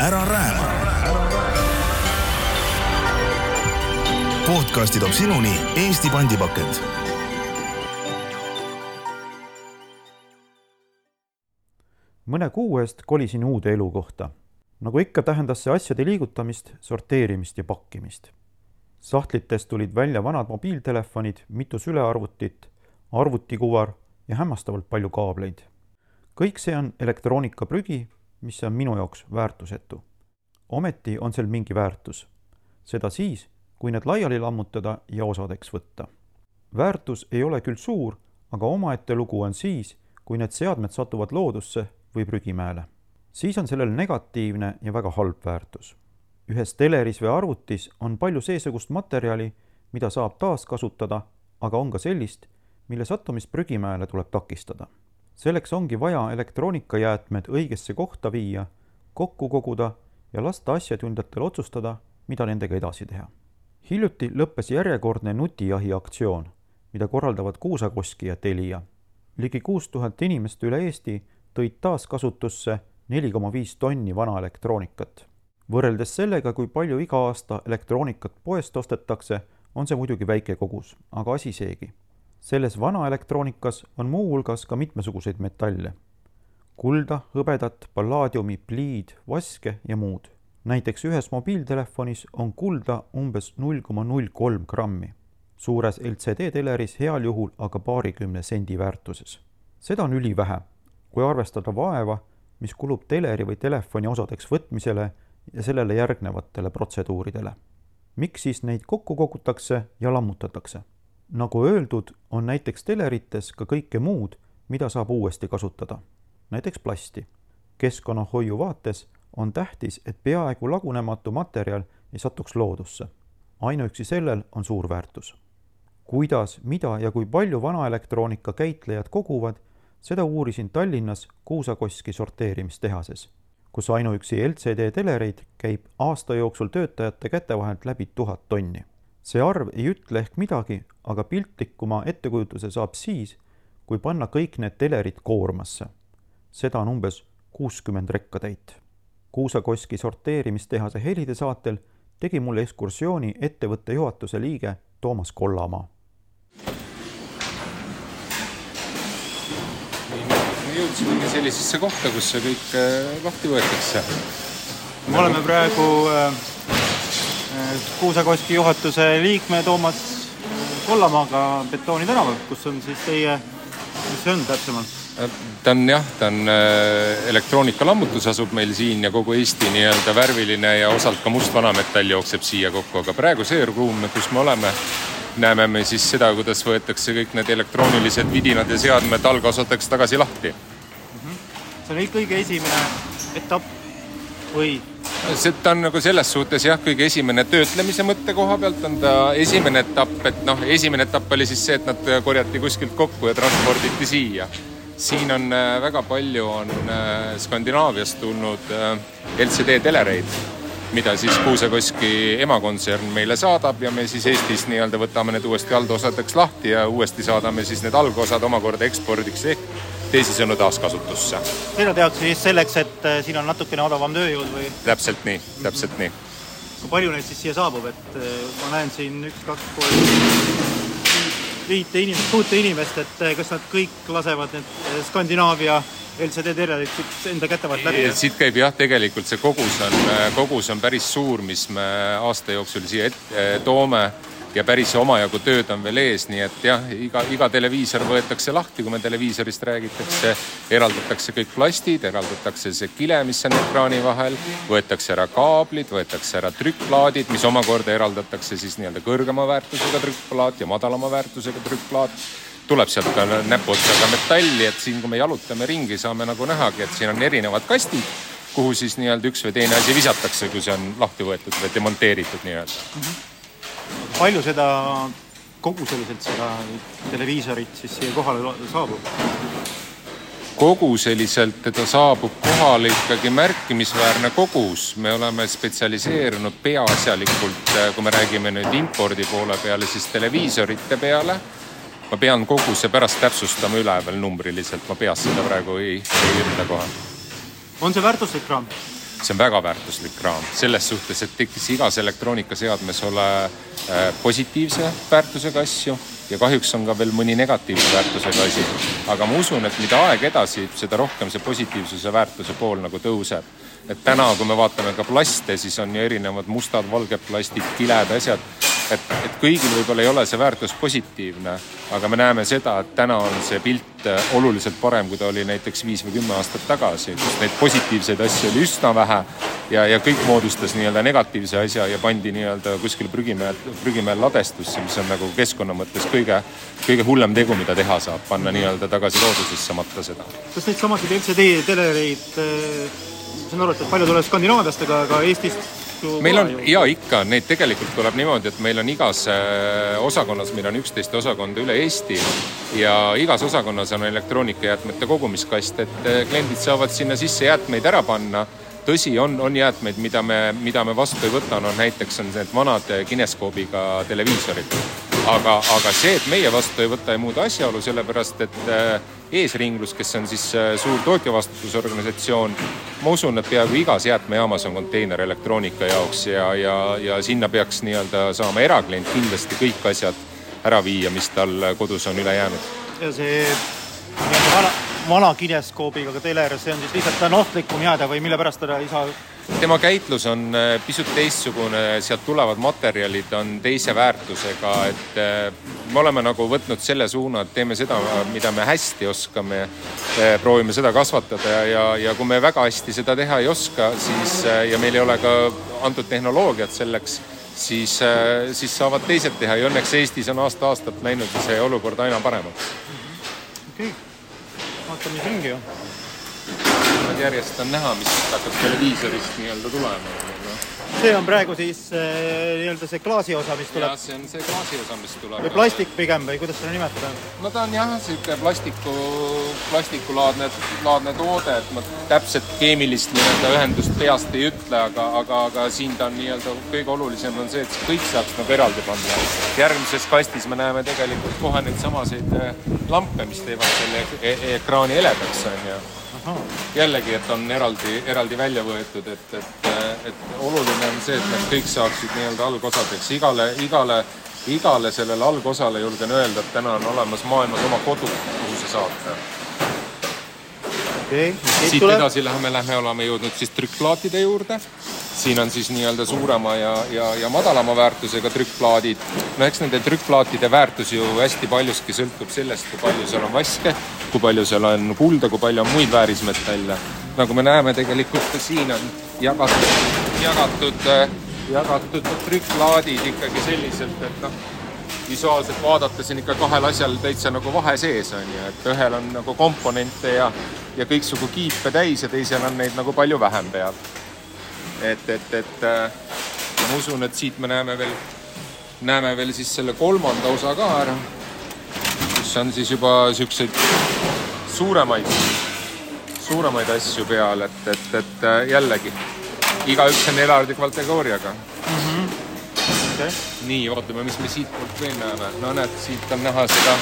ära rääma. podcasti toob sinuni Eesti pandipakend. mõne kuu eest kolisin uude elukohta. nagu ikka, tähendas see asjade liigutamist, sorteerimist ja pakkimist. sahtlitest tulid välja vanad mobiiltelefonid, mitu sülearvutit, arvutikuvar ja hämmastavalt palju kaableid. kõik see on elektroonikaprügi, mis on minu jaoks väärtusetu. ometi on sel mingi väärtus. seda siis, kui need laiali lammutada ja osadeks võtta. väärtus ei ole küll suur, aga omaette lugu on siis, kui need seadmed satuvad loodusse või prügimäele. siis on sellel negatiivne ja väga halb väärtus. ühes teleris või arvutis on palju seesugust materjali, mida saab taaskasutada, aga on ka sellist, mille sattumist prügimäele tuleb takistada. Selleks ongi vaja elektroonikajäätmed õigesse kohta viia, kokku koguda ja lasta asjatundjatel otsustada, mida nendega edasi teha. hiljuti lõppes järjekordne nutijahi aktsioon, mida korraldavad Kuusakoski ja Telia. ligi kuus tuhat inimest üle Eesti tõid taaskasutusse neli koma viis tonni vana elektroonikat. võrreldes sellega, kui palju iga aasta elektroonikat poest ostetakse, on see muidugi väike kogus, aga asi seegi selles vanaelektroonikas on muuhulgas ka mitmesuguseid metalle. kulda, hõbedat, pallaadiumi, pliid, vaske ja muud. näiteks ühes mobiiltelefonis on kulda umbes null koma null kolm grammi, suures LCD teleris heal juhul aga paarikümne sendi väärtuses. seda on ülivähe, kui arvestada vaeva, mis kulub teleri või telefoni osadeks võtmisele ja sellele järgnevatele protseduuridele. miks siis neid kokku kogutakse ja lammutatakse? Nagu öeldud, on näiteks telerites ka kõike muud, mida saab uuesti kasutada, näiteks plasti. keskkonnahoiu vaates on tähtis, et peaaegu lagunematu materjal ei satuks loodusse. ainuüksi sellel on suur väärtus. kuidas, mida ja kui palju vanaelektroonika käitlejad koguvad, seda uurisin Tallinnas Kuusakoski sorteerimistehases, kus ainuüksi LCD telereid käib aasta jooksul töötajate käte vahelt läbi tuhat tonni see arv ei ütle ehk midagi, aga piltlikuma ettekujutuse saab siis, kui panna kõik need telerid koormasse. seda on umbes kuuskümmend rekkatäit. Kuusakoski sorteerimistehase helide saatel tegi mulle ekskursiooni ettevõtte juhatuse liige Toomas Kollamaa. jõudsimegi sellisesse kohta, kus see kõik äh, lahti võetakse. me oleme praegu äh, Kuusakoski juhatuse liikme Toomas Kollamaaga Betooni tänaval, kus on siis teie, mis see on täpsemalt? ta on jah, ta on äh, elektroonikalammutus asub meil siin ja kogu Eesti nii-öelda värviline ja osalt ka must vanametall jookseb siia kokku, aga praegu see ruum, kus me oleme, näeme me siis seda, kuidas võetakse kõik need elektroonilised vidinad ja seadmed algosadeks tagasi lahti mm. -hmm. see on kõige esimene etapp või ta on nagu selles suhtes jah, kõige esimene töötlemise mõtte koha pealt on ta esimene etapp, et noh, esimene etapp oli siis see, et nad korjati kuskilt kokku ja transporditi siia. siin on äh, väga palju, on äh, Skandinaaviast tulnud äh, LCD telereid, mida siis Kuusakoski emakontsern meile saadab ja me siis Eestis nii-öelda võtame need uuesti algosadeks lahti ja uuesti saadame siis need algosad omakorda ekspordiks ehk teisisõnu taaskasutusse. seda tehakse siis selleks, et äh, siin on natukene odavam tööjõud või? täpselt nii, täpselt nii. kui palju neid siis siia saabub, et äh, ma näen siin üks, kaks, kolm, viite inimest, kuute inimest, et äh, kas nad kõik lasevad need Skandinaavia LCD telerid siit enda käte vahelt läbi? siit käib jah, tegelikult see kogus on, kogus on päris suur, mis me aasta jooksul siia ette toome ja päris omajagu tööd on veel ees, nii et jah, iga, iga televiisor võetakse lahti, kui me televiisorist räägitakse, eraldatakse kõik plastid, eraldatakse see kile, mis on ekraani vahel, võetakse ära kaablid, võetakse ära trükkplaadid, mis omakorda eraldatakse siis nii-öelda kõrgema väärtusega trükkplaat ja madalama väärtusega trükkplaat tuleb sealt ka näpuotsaga metalli, et siin, kui me jalutame ringi, saame nagu nähagi, et siin on erinevad kastid, kuhu siis nii-öelda üks või teine asi visatakse, kui see on lahti võetud või demonteeritud nii-öelda mm. -hmm palju seda koguseliselt seda televiisorit siis siia kohale saabub? koguseliselt teda saabub kohale ikkagi märkimisväärne kogus, me oleme spetsialiseerunud peaasjalikult, kui me räägime nüüd impordi poole peale, siis televiisorite peale. ma pean koguse pärast täpsustama üle veel numbriliselt, ma peast seda praegu ei, ei ütle kohe. on see väärtuslik raam? See on väga väärtuslik raam selles suhtes, et tekkis igas elektroonikaseadmes ole äh, positiivse väärtusega asju ja kahjuks on ka veel mõni negatiivse väärtusega asi. aga ma usun, et mida aeg edasi, seda rohkem see positiivsuse väärtuse pool nagu tõuseb. et täna, kui me vaatame ka plaste, siis on ju erinevad mustad, valged plastid, kiled, asjad et, et kõigil võib-olla ei ole see väärtus positiivne, aga me näeme seda, et täna on see pilt äh, oluliselt parem, kui ta oli näiteks viis või kümme aastat tagasi, kus neid positiivseid asju oli üsna vähe ja, ja kõik moodustas nii-öelda negatiivse asja ja pandi nii-öelda kuskil prügimäe, prügimäel ladestusse, mis on nagu keskkonna mõttes kõige, kõige hullem tegu, mida teha saab, panna nii-öelda tagasi loodusesse matta seda. kas neid samasid LCD telereid, äh, ma saan aru, et palju tuleb Skandinaaviast, aga ka Eestist meil on ja ikka, neid tegelikult tuleb niimoodi, et meil on igas äh, osakonnas, meil on üksteist osakonda üle Eesti ja igas osakonnas on elektroonikajäätmete kogumiskast, et äh, kliendid saavad sinna sisse jäätmeid ära panna. Tõsi, on, on jäätmeid, mida me, mida me vastu ei võta, no näiteks on need vanad kineskoobiga televiisorid. Aga, aga see, et meie vastu ei võta, ei muuda asjaolu, sellepärast et äh, eesringlus, kes on siis äh, suur tootjavastutusorganisatsioon, ma usun, et peaaegu igas jäätmejaamas on konteiner elektroonika jaoks ja, ja, ja sinna peaks nii-öelda saama eraklient kindlasti kõik asjad ära viia, mis tal kodus on üle jäänud. ja see nii-öelda vana, vana kineskoobiga teler, see on siis lihtsalt, ta on ohtlikum jääda või mille pärast teda ei saa tema käitlus on äh, pisut teistsugune, sealt tulevad materjalid on teise väärtusega, et äh, me oleme nagu võtnud selle suuna, et teeme seda, mida me hästi oskame. Äh, proovime seda kasvatada ja, ja, ja kui me väga hästi seda teha ei oska, siis ja meil ei ole ka antud tehnoloogiat selleks, siis, siis saavad teised teha ja õnneks Eestis on aasta-aastalt läinud see olukord aina paremaks. okei okay., vaatame ringi ju nüüd järjest on näha, mis hakkab televiisorist nii-öelda tulema see on praegu siis äh, nii-öelda see klaasi osa, mis tuleb? see on see klaasi osa, mis tuleb. või plastik pigem või kuidas seda nimetada? no ta on jah, niisugune plastiku, plastikulaadne, laadne toode, et ma täpset keemilist nii-öelda ühendust peast ei ütle, aga, aga, aga siin ta on nii-öelda kõige olulisem on see, et kõik saaks nagu eraldi panna. järgmises kastis me näeme tegelikult kohe neid samaseid äh, lampe, mis teevad selle e e ekraani eledaks, on ju jällegi, et on eraldi, eraldi välja võetud, et, et, et oluline on see, et nad kõik saaksid nii-öelda algosadeks, igale, igale, igale sellele algosale julgen öelda, et täna on olemas maailmas oma kodu, kuhu see saata okay.. siit edasi läheme, lähme, oleme jõudnud siis trükkplaatide juurde. Siin on siis nii-öelda suurema ja, ja, ja madalama väärtusega trükkplaadid. no eks nende trükkplaatide väärtus ju hästi paljuski sõltub sellest, kui palju seal on vaske, kui palju seal on kulda, kui palju on muid väärismetalle. nagu me näeme, tegelikult ka siin on jagatud, jagatud, jagatud trükkplaadid ikkagi selliselt, et noh visuaalselt vaadates on ikka kahel asjal täitsa nagu vahe sees, on ju, et ühel on nagu komponente ja, ja kõiksugu kiipe täis ja teisel on neid nagu palju vähem peal. Et, et, et äh, ma usun, et siit me näeme veel, näeme veel siis selle kolmanda osa ka ära, kus on siis juba siukseid suuremaid, suuremaid asju peal, et, et, et äh, jällegi igaüks on eraldi kategooriaga mm. -hmm okay.. nii, vaatame, mis me siitpoolt veel näeme. no näed, siit on näha seda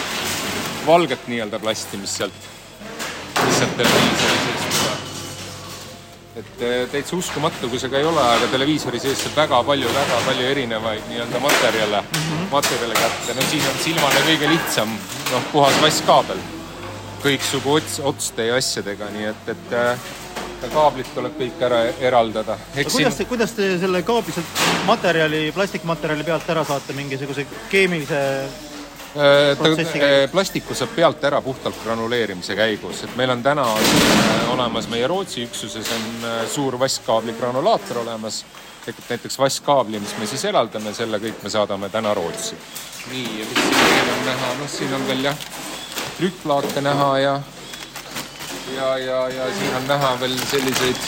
valget nii-öelda plasti, mis sealt, mis sealt televiisori seest tuleb. Et eh, täitsa uskumatu, kui see ka ei ole, aga televiisori sees saab väga palju, väga palju erinevaid nii-öelda materjale mm, -hmm. materjale kätte. no siin on silmale kõige lihtsam, noh, puhas vasskaabel kõiksugu ots, otste ja asjadega, nii et, et äh, kaablid tuleb kõik ära eraldada. kuidas siin... te, kuidas te selle kaabli sealt materjali, plastikmaterjali pealt ära saate mingisuguse keemilise plastiku saab pealt ära puhtalt granuleerimise käigus, et meil on täna on äh, olemas meie Rootsi üksuses on suur vasskaabli granulaator olemas, ehk näiteks vasskaabli, mis me siis eraldame, selle kõik me saadame täna Rootsi. nii, ja mis siin veel on näha, noh, siin on veel jah, trükkplaate näha ja ja, ja, ja siin on näha veel selliseid,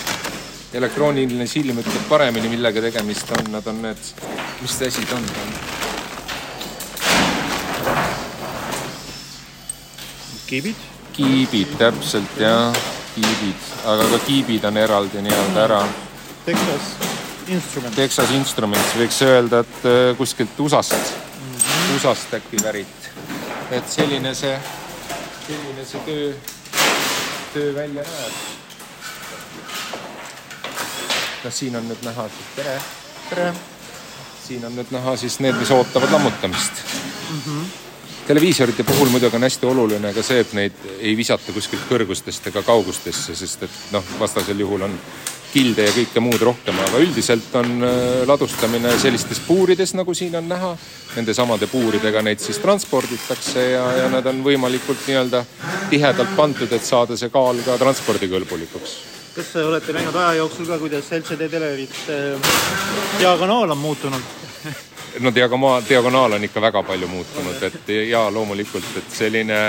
elektrooniline silm ütleb paremini, millega tegemist on, nad on need, mis asi ta on? Kiibid? kiibid, täpselt jah, kiibid, aga ka kiibid on eraldi nii-öelda ära. Texas Instruments. Texas Instruments, võiks öelda, et äh, kuskilt USA-st mm, -hmm. USA-st äkki pärit. et selline see, selline see töö töö välja näeb. noh, siin on nüüd näha, tere, tere. siin on nüüd näha siis need, mis ootavad lammutamist mm. -hmm. Televiisorite puhul muidugi on hästi oluline ka see, et neid ei visata kuskilt kõrgustest ega kaugustesse, sest et noh, vastasel juhul on kilde ja kõike muud rohkem, aga üldiselt on äh, ladustamine sellistes puurides, nagu siin on näha. Nende samade puuridega neid siis transporditakse ja, ja nad on võimalikult nii-öelda tihedalt pandud, et saada see kaal ka transpordikõlbulikuks kas olete näinud aja jooksul ka, kuidas LCD telerite diagonaal on muutunud? no diagonaal, diagonaal on ikka väga palju muutunud, et ja loomulikult, et selline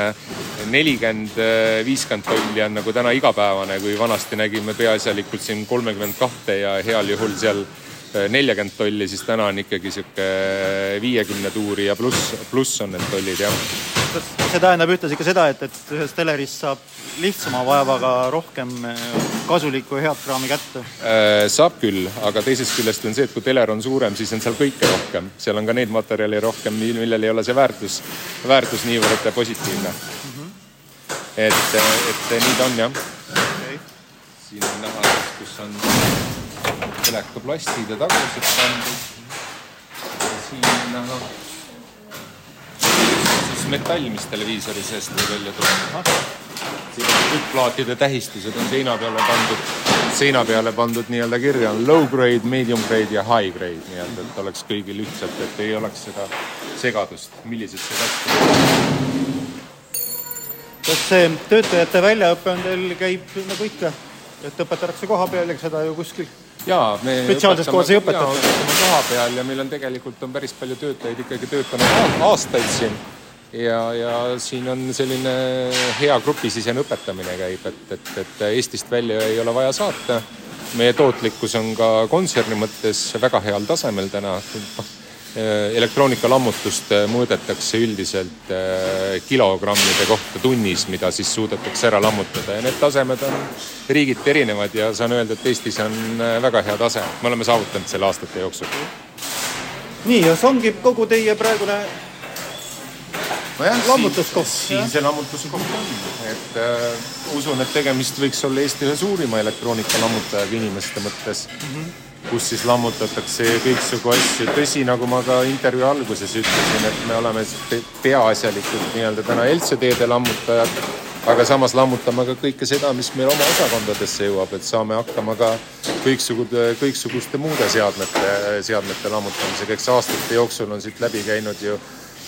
nelikümmend, viiskümmend tolli on nagu täna igapäevane, kui vanasti nägime peaasjalikult siin kolmekümmend kahte ja heal juhul seal neljakümmend tolli, siis täna on ikkagi sihuke viiekümne tuuri ja pluss, pluss on need tollid jah. Kas see tähendab ühtlasi ka seda, et, et ühest telerist saab lihtsama vaevaga rohkem eh, kasulikku ja head kraami kätte? Äh, saab küll, aga teisest küljest on see, et kui teler on suurem, siis on seal kõike rohkem, seal on ka neid materjale rohkem, millel ei ole see väärtus, väärtus niivõrd positiivne mm. -hmm. et, et nii ta on jah okay.. siin on näha, kus on telekaplastid ja tagused pandud. siin näha metall, mis televiisori seest välja tuleb. siin on tükkplaatide tähistused on seina peale pandud, seina peale pandud nii-öelda kirja on low grade, medium grade ja high grade nii-öelda, et oleks kõigil ühtselt, et ei oleks seda segadust, millised see kätte kas see töötajate väljaõpe on teil, käib nagu ikka, et õpetatakse koha peal ja seda ju kuskil jaa, me spetsiaalses kohas ei õpetata? koha peal ja meil on tegelikult on päris palju töötajaid ikkagi töötanud aastaid siin ja, ja siin on selline hea grupisisene õpetamine käib, et, et, et Eestist välja ei ole vaja saata. meie tootlikkus on ka kontserni mõttes väga heal tasemel täna Äh, elektroonikalammutust äh, mõõdetakse üldiselt äh, kilogrammide kohta tunnis, mida siis suudetakse ära lammutada ja need tasemed on riigiti erinevad ja saan öelda, et Eestis on väga hea tase, me oleme saavutanud selle aastate jooksul. nii, ja see ongi kogu teie praegune nojah, lammutuskoht. siin see lammutuskoht on, et äh, usun, et tegemist võiks olla Eesti ühe suurima elektroonikalammutajaga inimeste mõttes mm. -hmm kus siis lammutatakse kõiksugu asju. tõsi, nagu ma ka intervjuu alguses ütlesin, et me oleme peaasjalikult nii-öelda täna LCD-de lammutajad, aga samas lammutame ka kõike seda, mis meil oma osakondadesse jõuab, et saame hakkama ka kõiksugude, kõiksuguste muude seadmete, seadmete lammutamisega. eks aastate jooksul on siit läbi käinud ju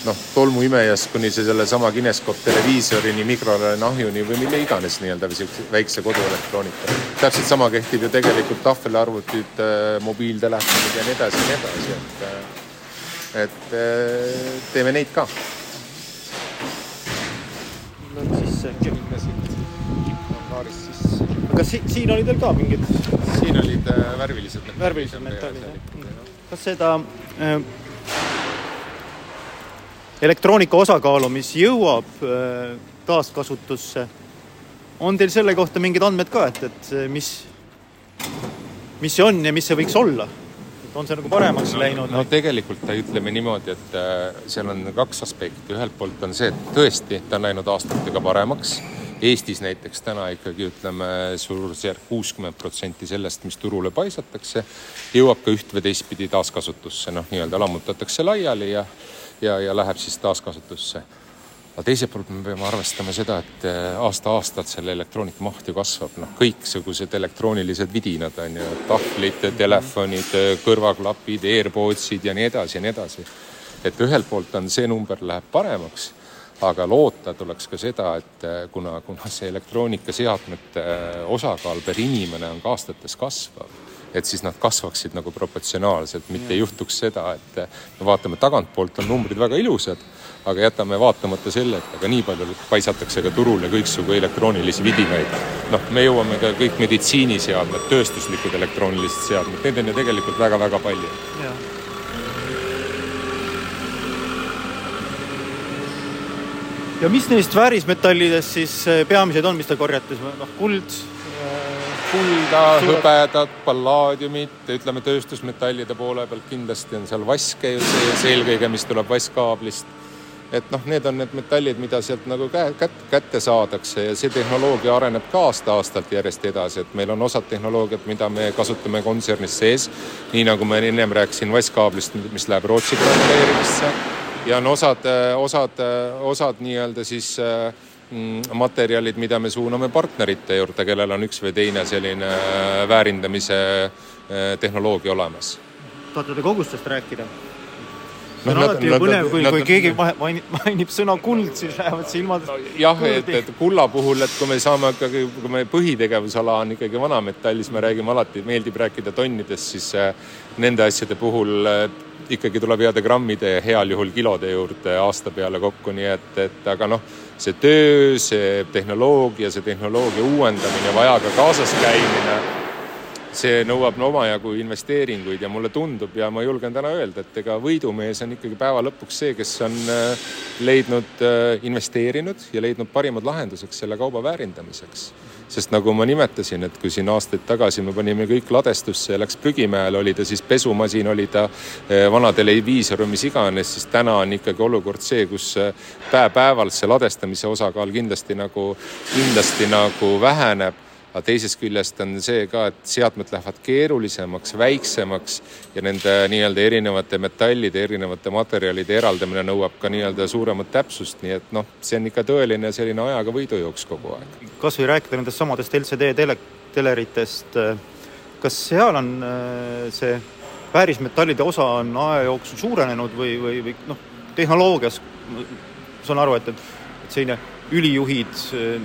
noh, tolmuimejast kuni see sellesama kineskoop televiisorini, mikrolaineahjuni või mille iganes nii-öelda väikse koduelektroonika. täpselt sama kehtib ju tegelikult tahvelarvutid, äh, mobiiltelefonid ja nii edasi ja nii edasi, et äh, et äh, teeme neid ka. Sisse äkki. minna siit angaarist sisse. aga si siin oli teil ka mingid? siin olid värvilised värvilised metallid, jah. kas seda äh, elektroonika osakaalu, mis jõuab äh, taaskasutusse. on teil selle kohta mingid andmed ka, et, et mis, mis see on ja mis see võiks olla? et on see nagu paremaks no, läinud? no tegelikult ütleme niimoodi, et äh, seal on kaks aspekti, ühelt poolt on see, et tõesti, ta on läinud aastatega paremaks Eestis näiteks täna ikkagi ütleme suurusjärk kuuskümmend protsenti sellest, mis turule paisatakse, jõuab ka üht või teistpidi taaskasutusse, noh, nii-öelda lammutatakse laiali ja ja, ja läheb siis taaskasutusse. aga teiselt poolt me peame arvestama seda, et äh, aasta-aastalt selle elektroonika maht ju kasvab, noh, kõiksugused elektroonilised vidinad on ju, tahvlid, telefonid, kõrvaklapid, AirPodsid ja nii edasi ja nii edasi. et ühelt poolt on see number läheb paremaks aga loota tuleks ka seda, et äh, kuna, kuna see elektroonikaseadmete äh, osakaal per inimene on ka aastates kasvav et siis nad kasvaksid nagu proportsionaalselt, mitte ei juhtuks seda, et me vaatame tagantpoolt on numbrid väga ilusad, aga jätame vaatamata selle, et aga nii palju paisatakse ka turule kõiksugu elektroonilisi vidinaid. noh, me jõuame ka kõik meditsiiniseadmed, tööstuslikud elektroonilised seadmed, neid on ju tegelikult väga-väga palju. ja mis neist väärismetallidest siis eh, peamised on, mis te korjate, noh kuld kulda, hõbedat, pallaadiumit, ütleme tööstusmetallide poole pealt kindlasti on seal vaske ju sees eelkõige, mis tuleb vaskkaablist. et noh, need on need metallid, mida sealt nagu kä-, kät-, kätte saadakse ja see tehnoloogia areneb ka aasta-aastalt järjest edasi, et meil on osad tehnoloogiad, mida me kasutame kontsernis sees, nii nagu ma ennem rääkisin vasskaablist, mis läheb Rootsi granuleerimisse ja on osad, osad, osad nii-öelda siis mm, materjalid, mida me suuname partnerite juurde, kellel on üks või teine selline väärindamise tehnoloogia olemas. tahate te kogustest rääkida? See on no, alati ju põnev, kui, kui keegi mainib, mainib sõna kuld, siis lähevad silmad no, jah, et, et kulla puhul, et kui me saame ikkagi, kui meie põhitegevusala on ikkagi vanametall, siis me räägime alati, meeldib rääkida tonnidest, siis äh, nende asjade puhul äh, ikkagi tuleb jääda grammide ja heal juhul kilode juurde aasta peale kokku, nii et, et aga noh, see töö, see tehnoloogia, see tehnoloogia uuendamine, vajaga kaasas käimine see nõuab no omajagu investeeringuid ja mulle tundub ja ma julgen täna öelda, et ega võidumees on ikkagi päeva lõpuks see, kes on äh, leidnud, äh, investeerinud ja leidnud parimad lahenduseks selle kauba väärindamiseks. sest nagu ma nimetasin, et kui siin aastaid tagasi me panime kõik ladestusse ja läks prügimäele, oli ta siis pesumasin, oli ta äh, vana televiisor või mis iganes, siis täna on ikkagi olukord see, kus päev-päevalt see ladestamise osakaal kindlasti nagu, kindlasti nagu väheneb aga teisest küljest on see ka, et seadmed lähevad keerulisemaks, väiksemaks ja nende nii-öelda erinevate metallide, erinevate materjalide eraldamine nõuab ka nii-öelda suuremat täpsust, nii et noh, see on ikka tõeline selline ajaga võidujooks kogu aeg. kas või rääkida nendest samadest LCD tele, teleritest, kas seal on äh, see väärismetallide osa on aja jooksul suurenenud või, või, või noh, tehnoloogias ma saan aru, et, et, selline ülijuhid,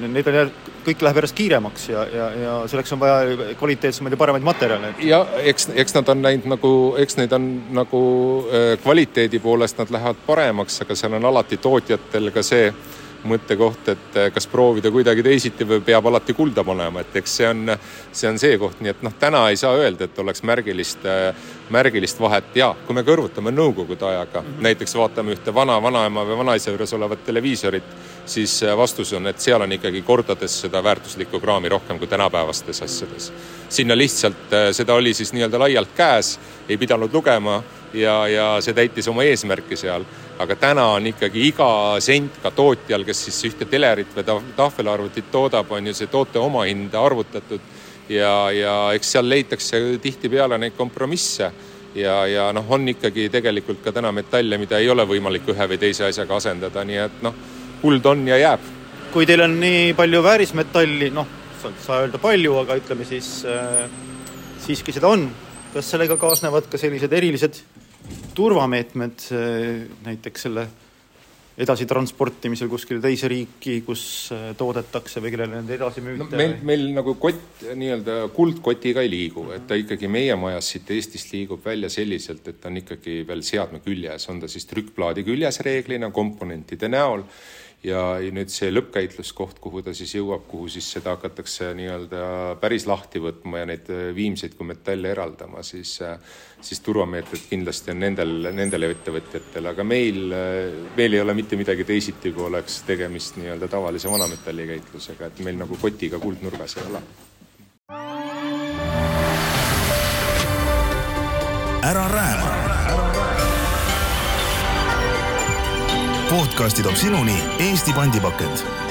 need on kõik läheb järjest kiiremaks ja, ja, ja selleks on vaja kvaliteetsemaid ja paremaid materjale. ja eks, eks nad on läinud nagu, eks neid on nagu äh, kvaliteedi poolest nad lähevad paremaks, aga seal on alati tootjatel ka see mõttekoht, et äh, kas proovida kuidagi teisiti või peab alati kulda panema, et eks see on, see on see koht, nii et noh, täna ei saa öelda, et oleks märgilist, äh, märgilist vahet ja kui me kõrvutame nõukogude ajaga mm, -hmm. näiteks vaatame ühte vana vanaema või vanaisa juures olevat televiisorit siis äh, vastus on, et seal on ikkagi kordades seda väärtuslikku kraami rohkem kui tänapäevastes asjades. sinna lihtsalt, äh, seda oli siis nii-öelda laialt käes, ei pidanud lugema ja, ja see täitis oma eesmärki seal. aga täna on ikkagi iga sent ka tootjal, kes siis ühte telerit või tahvelarvutit toodab, on ju see toote omahinda arvutatud ja, ja eks seal leitakse tihtipeale neid kompromisse ja, ja noh, on ikkagi tegelikult ka täna metalle, mida ei ole võimalik ühe või teise asjaga asendada, nii et noh kuld on ja jääb. kui teil on nii palju väärismetalli, noh, saa öelda palju, aga ütleme siis äh, siiski seda on, kas sellega kaasnevad ka sellised erilised turvameetmed äh, näiteks selle edasitransportimisel kuskile teise riiki, kus äh, toodetakse või kellele need edasi müüte no,? meil, meil nagu kott, nii-öelda kuldkotiga ei liigu, et ta ikkagi meie majas siit Eestist liigub välja selliselt, et ta on ikkagi veel seadme küljes, on ta siis trükkplaadi küljes reeglina komponentide näol ja nüüd see lõppkäitluskoht, kuhu ta siis jõuab, kuhu siis seda hakatakse nii-öelda päris lahti võtma ja neid viimseid kui metalle eraldama, siis, siis turvameetrid kindlasti on nendel, nendele ettevõtjatel, aga meil, meil ei ole mitte midagi teisiti, kui oleks tegemist nii-öelda tavalise vanametalli käitlusega, et meil nagu kotiga kuldnurgas ei ole. ära rääma podcasti toob sinuni Eesti pandipakend